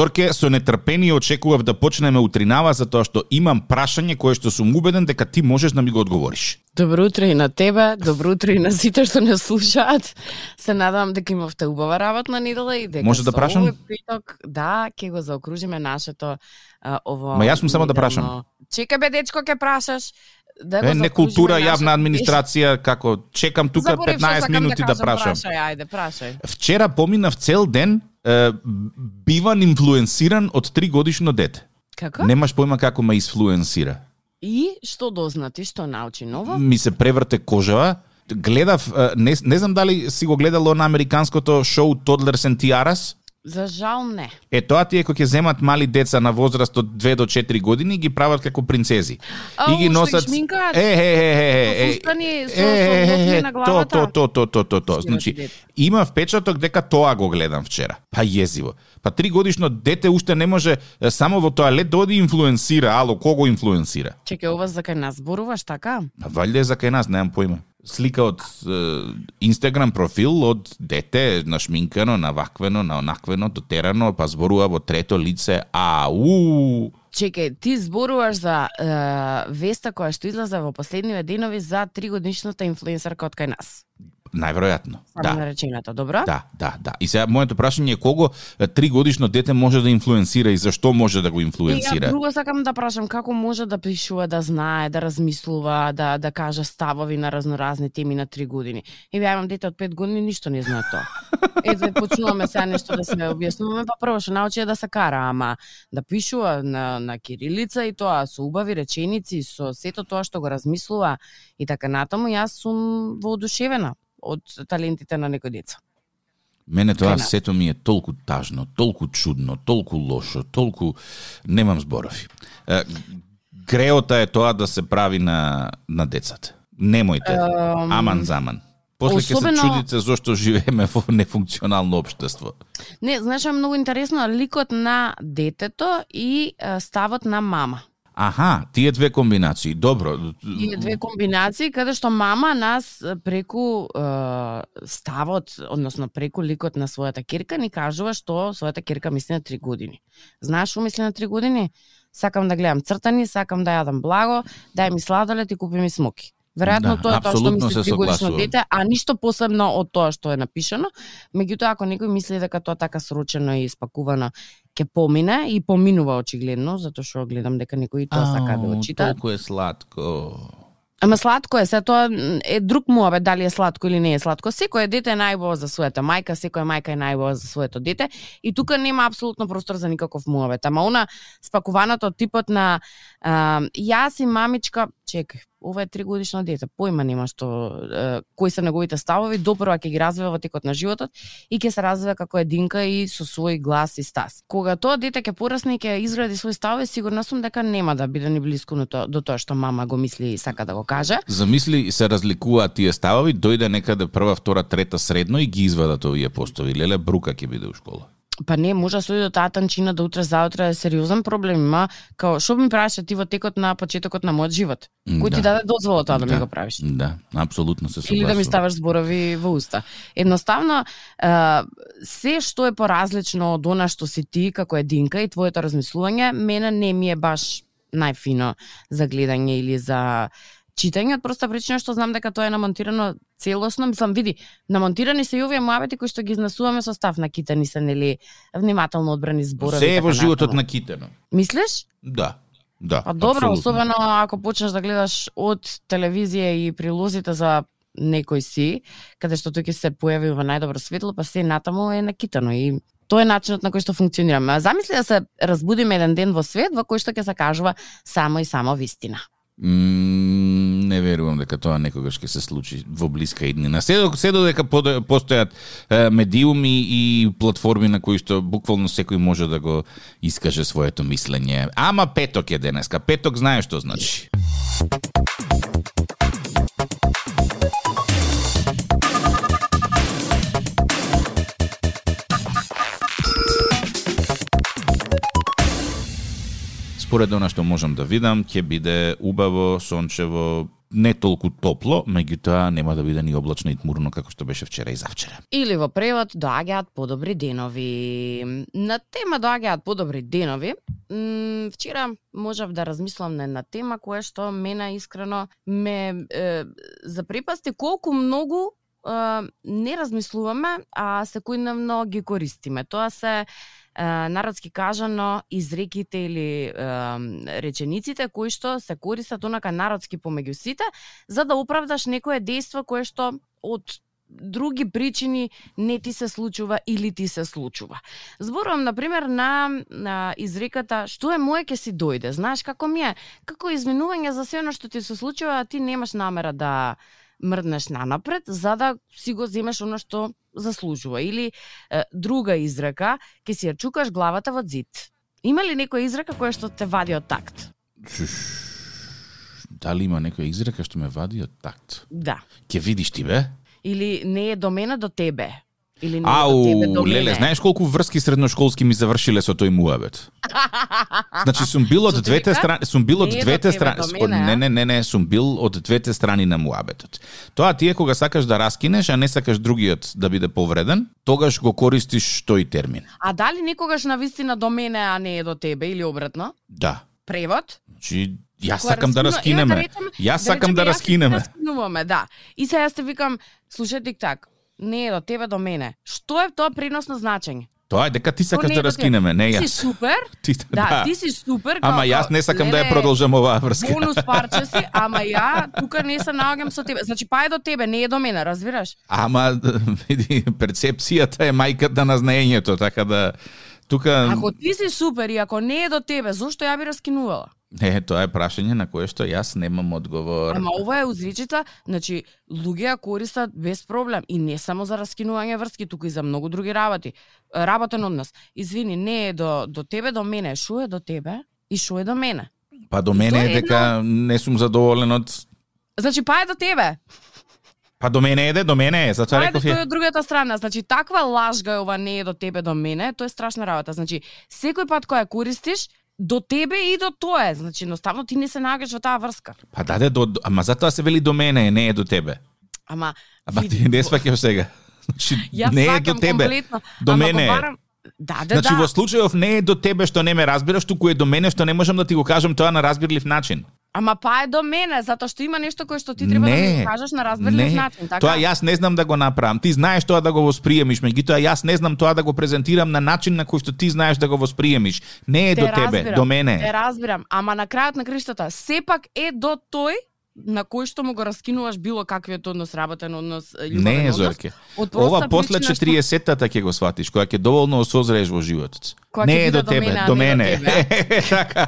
Зорке, со нетрпение очекував да почнеме утринава затоа што имам прашање кое што сум убеден дека ти можеш да ми го одговориш. Добро утро и на тебе, добро утро и на сите што не слушаат. Се надевам дека имавте убава работна недела и дека Може да прашам? овој петок, да, ќе го заокружиме нашето а, ово. Ма јас сум само да прашам. Чекај бе дечко ќе прашаш. Да Е, не култура, јавна администрација, како чекам тука Заборев што 15 сакам минути да кажам, прашам. Прашај, ајде, прашај. Вчера поминав цел ден е, биван инфлуенсиран од три годишно дете. Како? Немаш појма како ме исфлуенсира. И што дознати, што научи ново? Ми се преврте кожава. Гледав, не, не знам дали си го гледало на американското шоу Toddlers and Tiaras. За жал не. Е, тоа ти е кој ќе земат мали деца на возраст од 2 до 4 години ги прават како принцези. Ау, и ги носат? Е, е, е, е, е, е, е, то, то, то, то, то, то, то. Значи, има впечаток дека тоа го гледам вчера. Па језиво. Па три годишно дете уште не може само во тоалет да оди инфлуенсира. Ало, кого инфлуенсира? Чекај, ова за кај нас зборуваш така? Па валјда е за кај нас, немам поима. Слика од Инстаграм профил од дете нашминкано, наваквено, на онаквено, дотерано, па зборува во трето лице. Ау! Чекај, ти зборуваш за е, веста која што излезе во последниве денови за тригодишната инфлуенсерка од кај нас. Најверојатно. Само Да. наречената, добро? Да, да, да. И сега моето прашање е кого три годишно дете може да инфлуенсира и зашто може да го И ја инфлуенсира? друго сакам да прашам како може да пишува, да знае, да размислува, да да каже ставови на разноразни теми на три години. И ја имам дете од пет години, ништо не знае тоа. Ете, почнуваме сега нешто да се објаснуваме, па прво што научи е да се кара, ама да пишува на, на кирилица и тоа со убави реченици, со сето тоа што го размислува и така натаму, јас сум воодушевена од талентите на некои деца. Мене тоа Кај сето ми е толку тажно, толку чудно, толку лошо, толку немам зборови. Греота е тоа да се прави на на децата. Немојте. Ем, Аман заман. После ќе се особено- чудите зошто живееме во нефункционално општество. Не, знаеш, е многу интересно ликот на детето и ставот на мама. Аха, тие две комбинации. Добро. Тие две комбинации каде што мама нас преку э, ставот, односно преку ликот на својата кирка ни кажува што својата кирка мисли на три години. Знаеш што мисли на три години? Сакам да гледам цртани, сакам да јадам благо, дај ми сладолет и купи ми смоки. Веројатно Да, тоа е тоа што мисли се тригодишно дете, а ништо посебно од тоа што е напишано. Меѓутоа, ако некој мисли дека тоа така срочено и испакувано ќе помине и поминува очигледно, затоа што гледам дека некои и тоа сака да го читаат. Толку е сладко. Ама сладко е, се тоа е друг муабет дали е сладко или не е сладко. Секој дете е најбово за својата мајка, секоја мајка е најбово за своето дете и тука нема апсолутно простор за никаков муабет. Ама она спакуваното од типот на а, јас и мамичка, чекај, ова е тригодишно дете, појма нема што е, кои се неговите ставови, допрва ќе ги развива во текот на животот и ќе се развива како единка и со свој глас и стас. Кога тоа дете ќе порасне и ќе изгради свој ставови, сигурна сум дека нема да биде ни блиску до тоа, до тоа што мама го мисли и сака да го каже. Замисли се разликуваат тие ставови, дојде некаде прва, втора, трета, средно и ги извадат овие постови. Леле, брука ќе биде у школа. Па не, може да се до таа танчина да утре заутре е сериозен проблем, има као што ми правиш ти во текот на почетокот на мојот живот? Кој ти даде дозвола тоа да, ми го правиш? Да, апсолутно се согласувам. Или да ми ставаш зборови во уста. Едноставно, е, се што е поразлично од она што си ти како единка и твоето размислување, мене не ми е баш најфино за гледање или за читање, од проста причина што знам дека тоа е намонтирано целосно. Мислам, види, намонтирани се и овие муабети кои што ги изнесуваме со став на китани се, нели, внимателно одбрани зборови. Се е во така животот натаму. на китено. Мислиш? Да. Да, Па добро, апсолутно. особено ако почнеш да гледаш од телевизија и прилозите за некој си, каде што тој ќе се појави во најдобро светло, па се натаму е накитано и тоа е начинот на кој што функционираме. А замисли да се разбудиме еден ден во свет во кој што ќе се кажува само и само вистина. Не верувам дека тоа некогаш ќе се случи во блиска иднина. Се, се додека постојат е, медиуми и платформи на кои што буквално секој може да го искаже своето мислење. Ама петок е денеска. Петок знае што значи. Според она што можам да видам, ќе биде убаво, сончево, не толку топло, меѓутоа нема да биде ни облачно и тмурно како што беше вчера и завчера. Или во превод доаѓаат подобри денови. На тема доаѓаат подобри денови, вчера можев да размислам на една тема која што мене искрено ме е, запрепасти колку многу е, не размислуваме, а секојдневно ги користиме. Тоа се народски кажано изреките или е, речениците кои што се користат онака народски помеѓу сите за да оправдаш некое дејство кое што од други причини не ти се случува или ти се случува. Зборувам, например, на, на изреката што е моје ке си дојде. Знаеш како ми е? Како извинување за се оно што ти се случува, а ти немаш намера да мрднеш нанапред, за да си го земеш оно што заслужува. Или е, друга изрека, ке си ја чукаш главата во зид. Има ли некоја изрека која што те вади од такт? Дали има некоја изрека што ме вади од такт? Да. Ке видиш ти бе? Или не е до мене до тебе. Или Ау, тебе леле, знаеш колку врски средношколски ми завршиле со тој муабет? Значи сум бил од двете страни, сум бил од двете страни. Не, не, не, не, сум бил од двете страни на муабетот. Тоа ти е кога сакаш да раскинеш, а не сакаш другиот да биде повреден, тогаш го користиш тој термин. А дали некогаш на вистина до мене, а не е до тебе или обратно? Да. Превод? Значи, јас сакам да раскинеме. да Јас сакам да и ти раскинеме. Раскинуваме, да. И сега јас те викам, слушај тик так, не е до тебе до мене. Што е тоа преносно значење? Тоа е дека ти сакаш да раскинеме, не Ти јас. си супер, Ти, да, ти си супер. Ама јас не сакам да ја леле, продолжам оваа врска. Бонус парче си, ама ја тука не се наоѓам со тебе. Значи па е до тебе, не е до мене, разбираш? Ама види, перцепцијата е мајката на знаењето, така да тука Ако ти си супер и ако не е до тебе, зошто ја би раскинувала? Не, тоа е прашање на кое што јас немам одговор. Ама ова е узричица, значи луѓе ја користат без проблем и не само за раскинување врски, туку и за многу други работи. Е, Работен однос. Извини, не е до до тебе, до мене. Шо е до тебе и шо е до мене? Па до мене е е дека не сум задоволен од Значи па е до тебе. Па до мене еде, до мене е, затоа Ајде реков тој ја. од другата страна. Значи таква лажга е ова не е до тебе, до мене, тоа е страшна работа. Значи секој пат кога користиш, до тебе и до тоа е. Значи едноставно ти не се наоѓаш во таа врска. Па даде до, ама затоа се вели до мене, не е до тебе. Ама Ама ти не сваќаш сега. Значи Јас не е до тебе. комплетно, До ама мене. Да, да, Значи да. во случајов не е до тебе што не ме разбираш, туку е до мене што не можам да ти го кажам тоа на разбирлив начин. Ама па е до мене, затоа што има нешто кое што ти треба да ми Не, кажеш на разберлив не. начин, така? Тоа јас не знам да го направам. Ти знаеш тоа да го восприемиш, меѓутоа јас не знам тоа да го презентирам на начин на кој што ти знаеш да го восприемиш. Не е Те до тебе, разбирам, до мене. Те разбирам, ама на крајот на криштата сепак е до тој на кој што му го раскинуваш било каквиот однос, работен однос, љубовен Не е. Зорке. Ова после причина што- 40-тата ќе го сватиш, кога ќе доволно осозрееш во животот. Кога ќе Не е до до тебе, мене, до не до мене. така.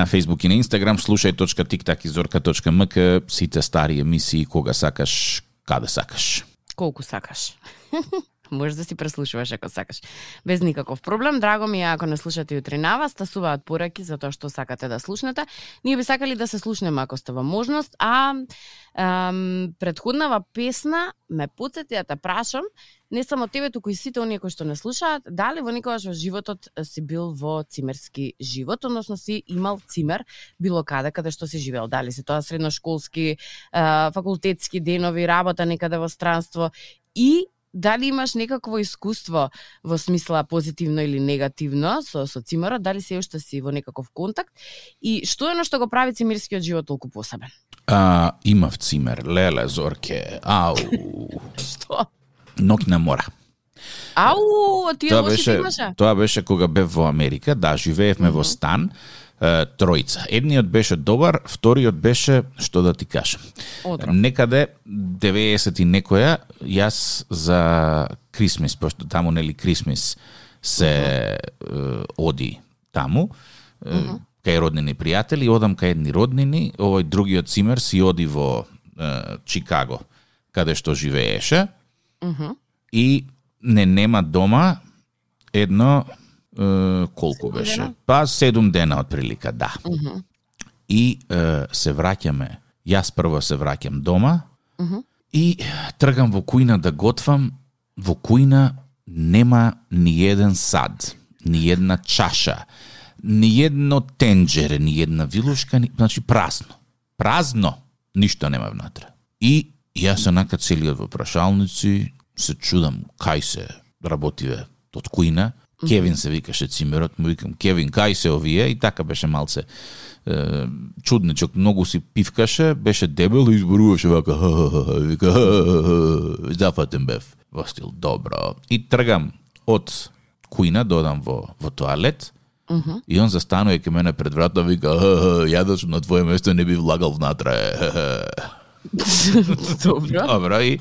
На Facebook и на Instagram слушај.тиктак.зорка.мк сите стари емисии кога сакаш, каде сакаш. колку сакаш. Можеш да си преслушуваш ако сакаш. Без никаков проблем. Драго ми е ако не слушате јутринава, стасуваат пораки за тоа што сакате да слушнете. Ние би сакали да се слушнеме ако сте во можност, а ем, предходнава песна ме пуцети, да те прашам, не само тебе, туку и сите оние кои што не слушаат, дали во никогаш во животот си бил во цимерски живот, односно си имал цимер било каде каде што си живеел, дали се тоа средношколски, факултетски денови, работа некаде во странство и дали имаш некакво искуство во смисла позитивно или негативно со со цимерот, дали се уште си во некаков контакт и што е оно што го прави цимерскиот живот толку посебен? А, имав цимер, леле, зорке, ау, Што? ноќна мора. Ау, тие Тоа беше, имаше. тоа беше кога бев во Америка, да, живеевме во стан, е, тројца. Едниот беше добар, вториот беше, што да ти кажам, некаде 90 и некоја, јас за Крисмис, пошто таму нели Крисмис се е, оди таму, е, кај роднини пријатели, одам кај едни роднини, овој другиот цимер си оди во е, Чикаго, каде што живееше, и не нема дома едно е, колку беше? Па седум дена од прилика, да. И е, се враќаме, јас прво се враќам дома и тргам во кујна да готвам, во кујна нема ни еден сад, ни една чаша, ни едно тенџере, ни една вилушка, ни... значи празно. Празно, ништо нема внатре. И јас онака целиот во прашалници се чудам кај се работиве од куина. Кевин се викаше цимерот, му викам Кевин кај се овие и така беше малце е, чудничок, многу си пивкаше, беше дебел и изборуваше вака, вика, зафатен бев. Во стил, добро. И тргам од куина, додам во, во тоалет, Mm -hmm. И он застанува кај мене пред врата, вика, ја да сум на твое место не би влагал внатре. Добро. Добро, и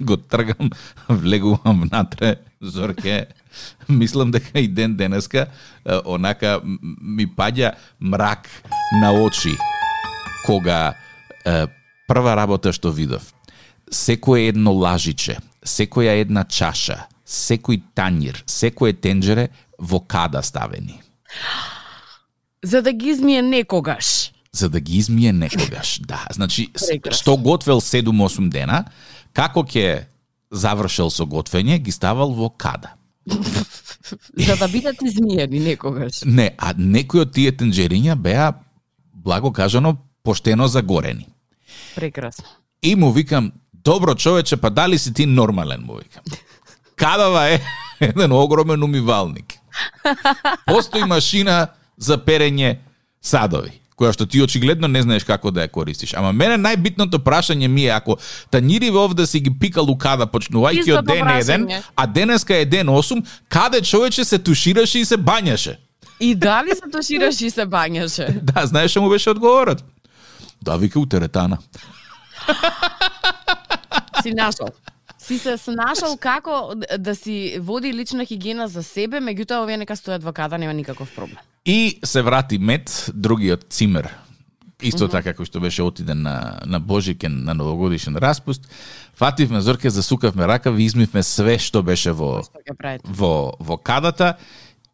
го тргам, влегувам внатре, Зорке, мислам дека и ден денеска, онака ми паѓа мрак на очи, кога е, прва работа што видов, секое едно лажиче, секоја една чаша, секој танјир, секое тенџере во када ставени. За да ги измие некогаш. за да ги измие некогаш. Да, значи Прекрасно. што готвел 7-8 дена, како ќе завршил со готвење, ги ставал во када. За да бидат измиени некогаш. Не, а некои од тие тенџериња беа благо кажано поштено загорени. Прекрасно. И му викам, добро човече, па дали си ти нормален, му викам. Кадава е еден огромен умивалник. Постои машина за перење садови, која што ти очигледно не знаеш како да ја користиш. Ама мене најбитното прашање ми е ако тањириве овде си ги пикал у када почнувајќи од ден. 1, а денеска е ден 8, каде човече се тушираше и се бањаше? И дали се тушираш и се бањаше? Да, знаеш што му беше одговорот? Да, вика у теретана. Си нашол. Си се нашол како да си води лична хигиена за себе, меѓутоа овие нека стојат во када, нема никаков проблем. И се врати Мет, другиот цимер, исто mm -hmm. така кој што беше отиден на, на Божикен на новогодишен распуст, фативме Зорке, засукавме ракави, измивме све што беше во, Што во, во кадата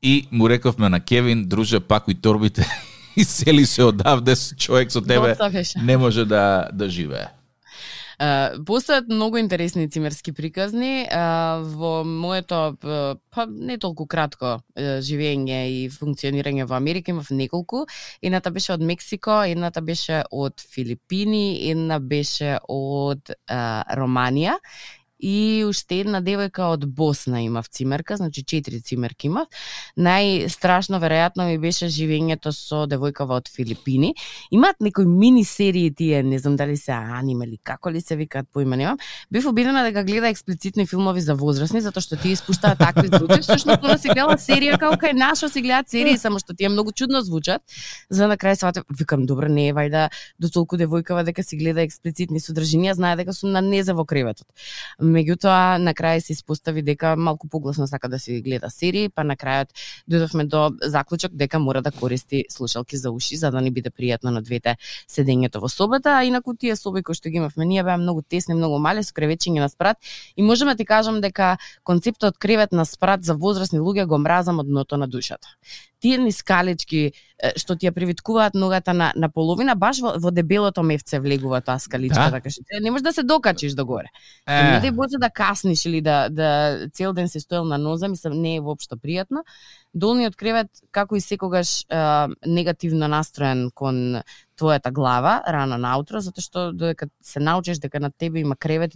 и му рековме на Кевин, друже, пакуј торбите и сели се одавде, човек со тебе не може да, да живее. Постојат многу интересни цимерски приказни во моето па не толку кратко живење и функционирање во Америка имав неколку. Едната беше од Мексико, едната беше од Филипини, една беше од Романија и уште една девојка од Босна имав цимерка, значи четири цимерки имав. Најстрашно веројатно ми беше живењето со девојкава од Филипини. Имаат некои мини серии тие, не знам дали се аниме или како ли се викаат, поима немам. Бев обидена дека гледа експлицитни филмови за возрастни, затоа што тие испуштаат такви звуци. Всушност, она си гледала серија како кај нашо си гледаат серии, само што тие многу чудно звучат. За на крај сватев, викам, добро, не е вајда до толку девојкава дека си гледа експлицитни содржини, знае дека сум на незе во креветот. Меѓутоа, на крај се испостави дека малку погласно сака да се гледа серии, па на крајот дојдовме до заклучок дека мора да користи слушалки за уши за да не биде пријатно на двете седењето во собата, а инаку тие соби кои што ги имавме ние беа многу тесни, многу мали со кревечиња на спрат и можеме да ти кажам дека концептот кревет на спрат за возрастни луѓе го мразам од дното на душата. Тие ни скалечки е, што ти ја привиткуваат ногата на, на половина, баш во, во дебелото мевце влегува таа скаличка, Да. така што не можеш да се докачиш до горе. Е, Не дај Боже да касниш или да, да цел ден се стоел на ноза, мислам, не е воопшто пријатно. Долниот кревет, како и секогаш, е, негативно настроен кон твојата глава, рано наутро, затоа што додека се научиш дека на тебе има кревет,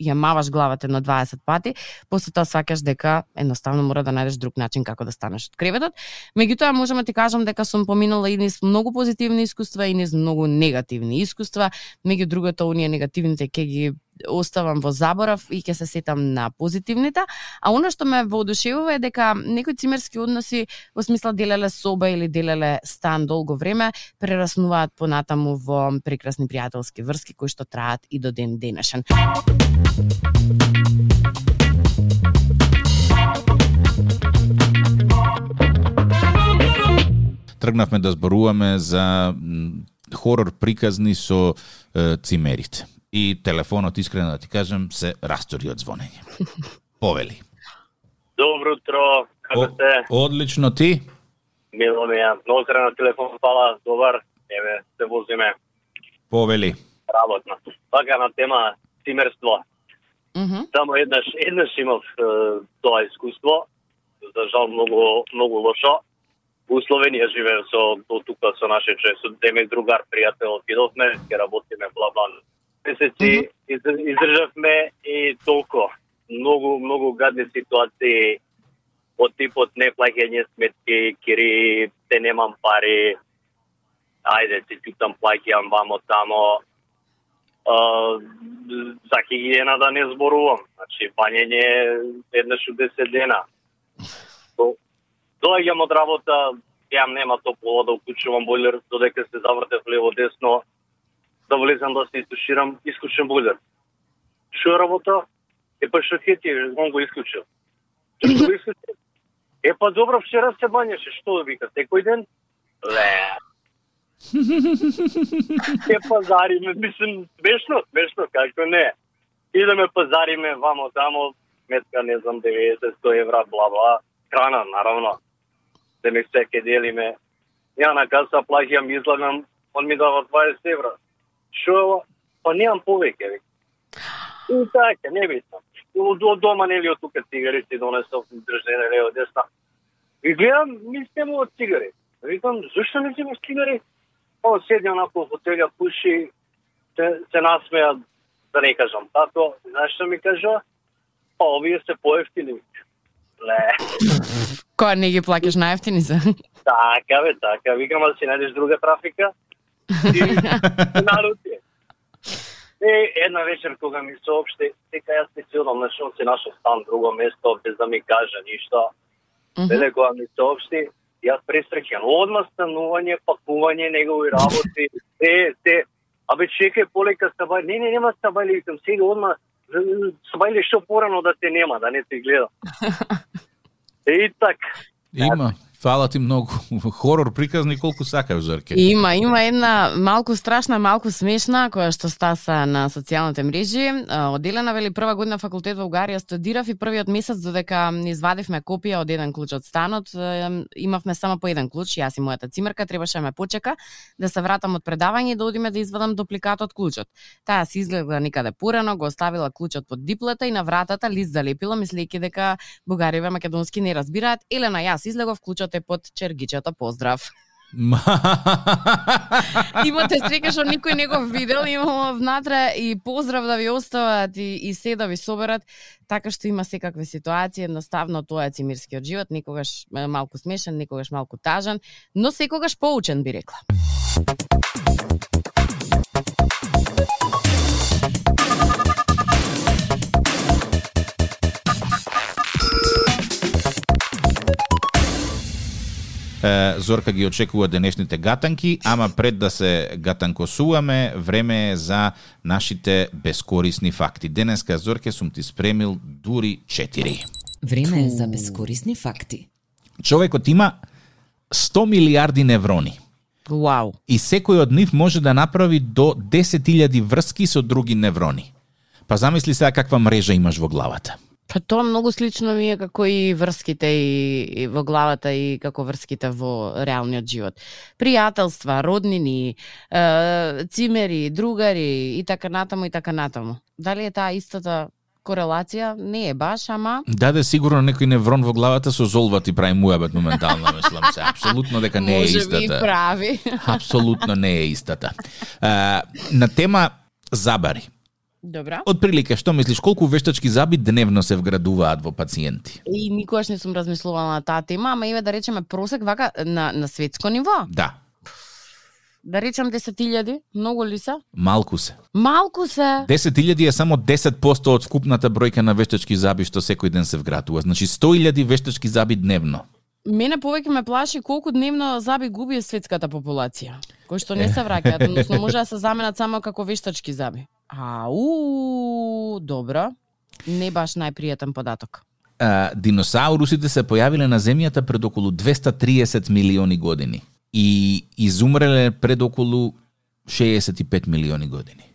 ја маваш главата на 20 пати, после тоа сваќаш дека едноставно мора да најдеш друг начин како да станеш од креветот. Меѓутоа можам да ти кажам дека сум поминала и низ многу позитивни искуства и низ многу негативни искуства. Меѓу другото, оние негативните ќе ги оставам во заборав и ќе се сетам на позитивните. А она што ме воодушевува е дека некои цимерски односи во смисла делеле соба или делеле стан долго време прераснуваат понатаму во прекрасни пријателски врски кои што траат и до ден денешен. тргнавме да зборуваме за хорор приказни со е, цимерите. И телефонот, искрено да ти кажам, се растори од звонење. Повели. Добро утро, како сте? Одлично ти? Мило ми е. Многу се на телефон фала, добар. Еве, се возиме Повели. работно. Така на тема цимерство. Само еднаш, еднаш имав е, тоа искуство, за жал многу, многу лошо. У Словенија живеем со до тука со наше човек, со деме другар, пријател, отидовме, ќе работиме, бла бла. Месеци из- издржавме и толку. Многу, многу гадни ситуации од типот неплаќање сметки, кири, те немам пари, ајде, ти чутам плаќам вамо тамо, а, за хигиена да не зборувам. Значи, бањење еднаш у 10 дена. До- Доаѓам од работа, јам нема топла вода, уклучувам бойлер, додека се завртев лево десно, да влезам да се истуширам, исклучам бойлер. Што е работа? Е па што ќе ти, он го исклучил. Што го исклучил? Е па добро, вчера се бањеше, што да вика, секој ден? Ле. Ќе пазариме, мислим, смешно, смешно, како не. Идеме пазариме, вамо тамо, сметка, не знам, 90-100 евра, бла, бла. Храна, наравно. Да ми се ке делиме. Ја на каса плаќам, излагам, он ми дава 20 евра. Шо е ова? Па немам повеќе, вика. И така, не битно. Од од дома нели од тука цигари донесов, држене лево десна. И гледам, ми стемо од цигари. Викам, зашто не вземаш цигари? О, седи онако во фотелја, пуши, се, се насмеа, да не кажам тако. Знаеш што ми кажа? Па, овие се поевтини. Ле, Кога не ги плаќаш најефтини се? така бе, така. Викам, да си најдеш друга трафика. И се нарути. Е, една вечер кога ми соопшти, дека јас не си одам, нашол си нашол стан, друго место, без да ми каже ништо. Веле кога ми соопшти, јас пресреќен. Одма станување, пакување, негови работи, се, се. Абе, чекај полека стабајле. Не, не, нема стабајле, викам, сега одма, стабајле што порано да те нема, да не те гледа. И така. Има. Фала ти многу. Хорор приказни колку сакаш, Зорке. Има, има една малку страшна, малку смешна, која што стаса на социјалните мрежи. Од Оделена вели прва година факултет во Угарија студирав и првиот месец додека извадивме копија од еден клуч од станот, имавме само по еден клуч, јас и мојата цимерка требаше да ме почека да се вратам од предавање и да одиме да извадам дупликат од клучот. Таа се изгледа никаде порано, го оставила клучот под диплета и на вратата лист залепила мислејќи дека бугариве македонски не разбираат. Елена, јас излегов, клучот е под чергичата, поздрав. Имате среќа што никој не го видел, имamo внатре и поздрав да ви остават и, и се да ви соберат, така што има секакви ситуации, едноставно тоа е цимирскиот живот, некогаш е, малку смешен, некогаш малку тажан, но секогаш поучен би рекла. Зорка ги очекува денешните гатанки, ама пред да се гатанкосуваме, време е за нашите бескорисни факти. Денеска, Зорке, сум ти спремил дури 4. Време е за бескорисни факти. Човекот има 100 милиарди неврони. Вау. и секој од нив може да направи до 10.000 врски со други неврони. Па замисли сега каква мрежа имаш во главата. Па тоа многу слично ми е како и врските и, и во главата и како врските во реалниот живот. Пријателства, роднини, е, цимери, другари и така натаму и така натаму. Дали е таа истата корелација? Не е баш, ама Даде сигурно некој неврон во главата со золва ти прави муабет моментално, мислам се. Апсолутно дека не е може би истата. прави. Апсолутно не е истата. А, на тема забари. Добра. Од прилика, што мислиш, колку вештачки заби дневно се вградуваат во пациенти? И никогаш не сум размислувала на таа тема, ама еве да речеме просек вака на, на светско ниво. Да, Да речем 10.000, многу ли се? малку се. Малку се. 10.000 е само 10% од вкупната бројка на вештачки заби што секој ден се вградува. Значи 100.000 вештачки заби дневно. Мене повеќе ме плаши колку дневно заби губи светската популација, кои што не се враќаат, односно може да се заменат само како вештачки заби. Ау, добро. Не баш најпријатен податок. а, диносаурусите се појавиле на земјата пред околу 230 милиони години и изумреле пред околу 65 милиони години.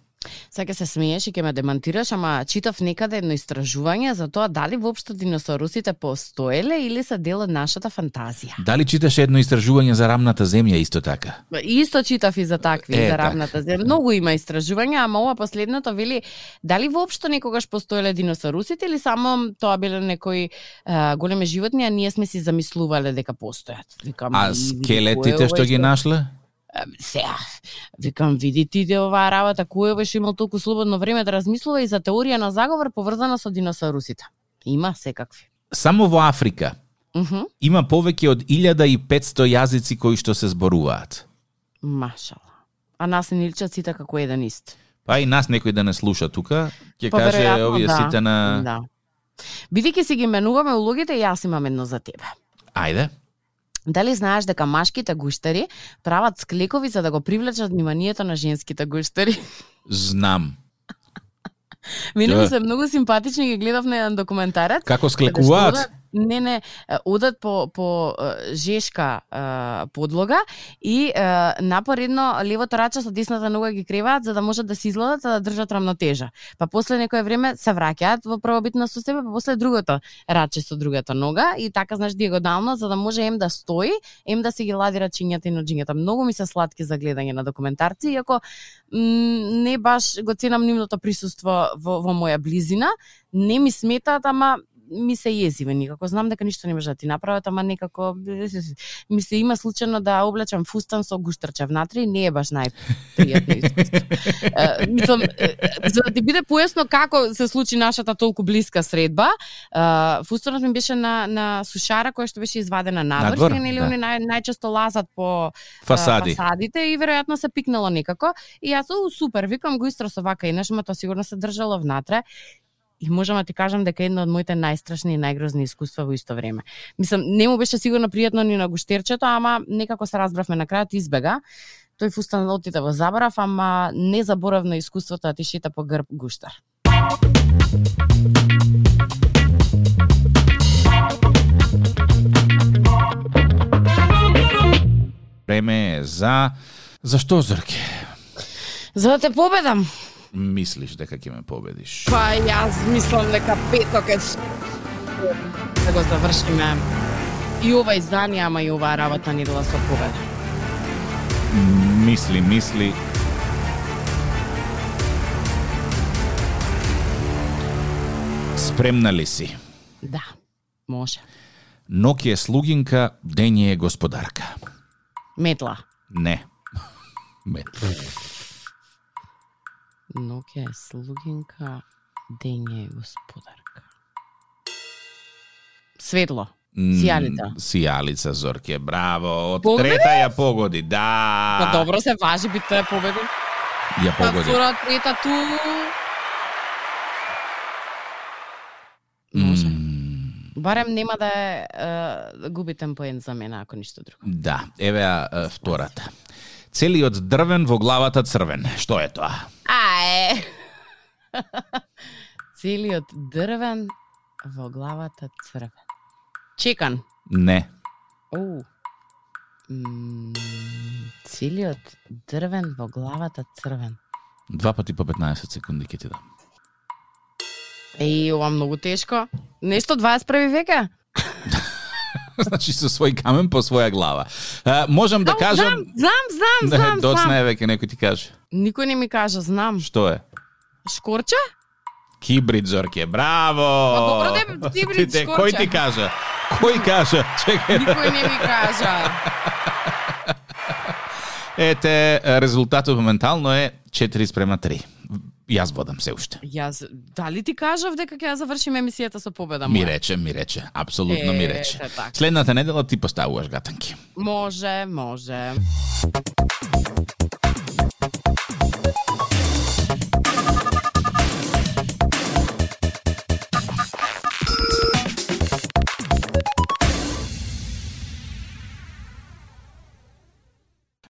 Сега се смееш и ќе ме демантираш, ама читав некаде едно истражување за тоа дали воопшто диносаурусите постоеле или се дел од нашата фантазија. Дали читаш едно истражување за рамната земја исто така? Исто читав и за такви, Е, за така. рамната земја. Многу има истражувања, ама ова последното вели дали воопшто некогаш постоеле диносарусите или само тоа биле некои а, големи животни, а ние сме си замислувале дека постојат. Викам, А скелетите што ги нашле? Сега, викам, види ти де оваа работа, кој беше имал толку слободно време да размислува и за теорија на заговор поврзана со диносаурусите. Има секакви. Само во Африка Мхм, има повеќе од 1500 јазици кои што се зборуваат. машала. А нас не личат сите како еден ист. Па и нас некој да не слуша тука, ќе Па, каже овие да. сите на Да. Бидејќи си ги менуваме улогите, јас имам едно за тебе. Ајде. Дали знаеш дека машките гуштари прават склекови за да го привлечат вниманието на женските гуштари? Знам. Мене ми се многу симпатични, ги гледав на еден документарец. Како што склекуваат? одат- Не, не, одат по по жешка подлога и напоредно левото раче со десната нога ги креваат за да можат да се изладат, а да држат рамнотежа. Па после некое време се враќаат во првобитна состојба, па после другото раче со другата нога и така знаеш диагонално за да може ем да стои, ем да се ги лади рачињата и ноджињата. Многу ми се сладки за гледање на документарци, иако не баш го ценам нивното присуство во, во моја близина, не ми сметаат, ама ми се језиве никако. Знам дека ништо не може да ти направат, ама некако ми се има случајно да облечам фустан со гуштарче внатре и не е баш најпријатно искуство. Мислам, за да ти биде појасно како се случи нашата толку блиска средба, фустанот ми беше на, на сушара која што беше извадена надвор, нели да. они нај, најчесто лазат по Фасади. фасадите и веројатно се пикнало некако. И јас, супер, викам го истро со вака инаш, ма тоа сигурно се држало внатре. И можам да ти кажам дека едно од моите најстрашни и најгрозни искуства во исто време. Мислам, не му беше сигурно пријатно ни на гуштерчето, ама некако се разбравме на крајот избега. Тој фустан отиде во забрав, ама не заборавно искуството да ти шета по грб гуштар. Време е за За што Зорке? За да те победам, Мислиш дека ќе ме победиш? па јас мислам дека петок е с- да го завршиме и ова издание, ама и оваа работа ни дела со победа. Мисли, мисли. Спремна ли си? Да, може. Ноќ е слугинка, дење е господарка. Метла. Не. Ме. Ноќе е слугинка, дење е господарка. Светло. Сијалица. Сијалица, Зорке, браво. Од Погоди? трета ја погоди, да. Па добро се важи би тоа победи. Ја Па погоди. втора, трета ту. Може. Барем нема да е, е губитен поен за мене, ако ништо друго. Да, еве ја втората. Целиот дрвен во главата црвен. Што е тоа? Аe. Целиот дрвен во главата црвен. Чекан. Не. Оу. Целиот дрвен во главата црвен. Два пати по 15 секунди ќе ти дам. Еј, ова многу тешко. Нешто 21 века? значи со свој камен по своја глава. А, можам да кажам... Знам, знам, знам, знам, Доцна е веќе некој ти каже. Никој не ми кажа, знам. Што е? Шкорча? Кибрид Зорке, браво! Па добро, де, кибрид, шкорча. Кој ти кажа? Кој кажа? Чекај. Никој не ми кажа. Ете, резултатот моментално е 4 спрема 3. Јас водам се уште. Јас, дали ти кажав дека ќе ја завршим емисијата со победа Ми моја? рече, ми рече, апсолутно ми рече. Така. Следната недела ти поставуваш гатанки. Може, може.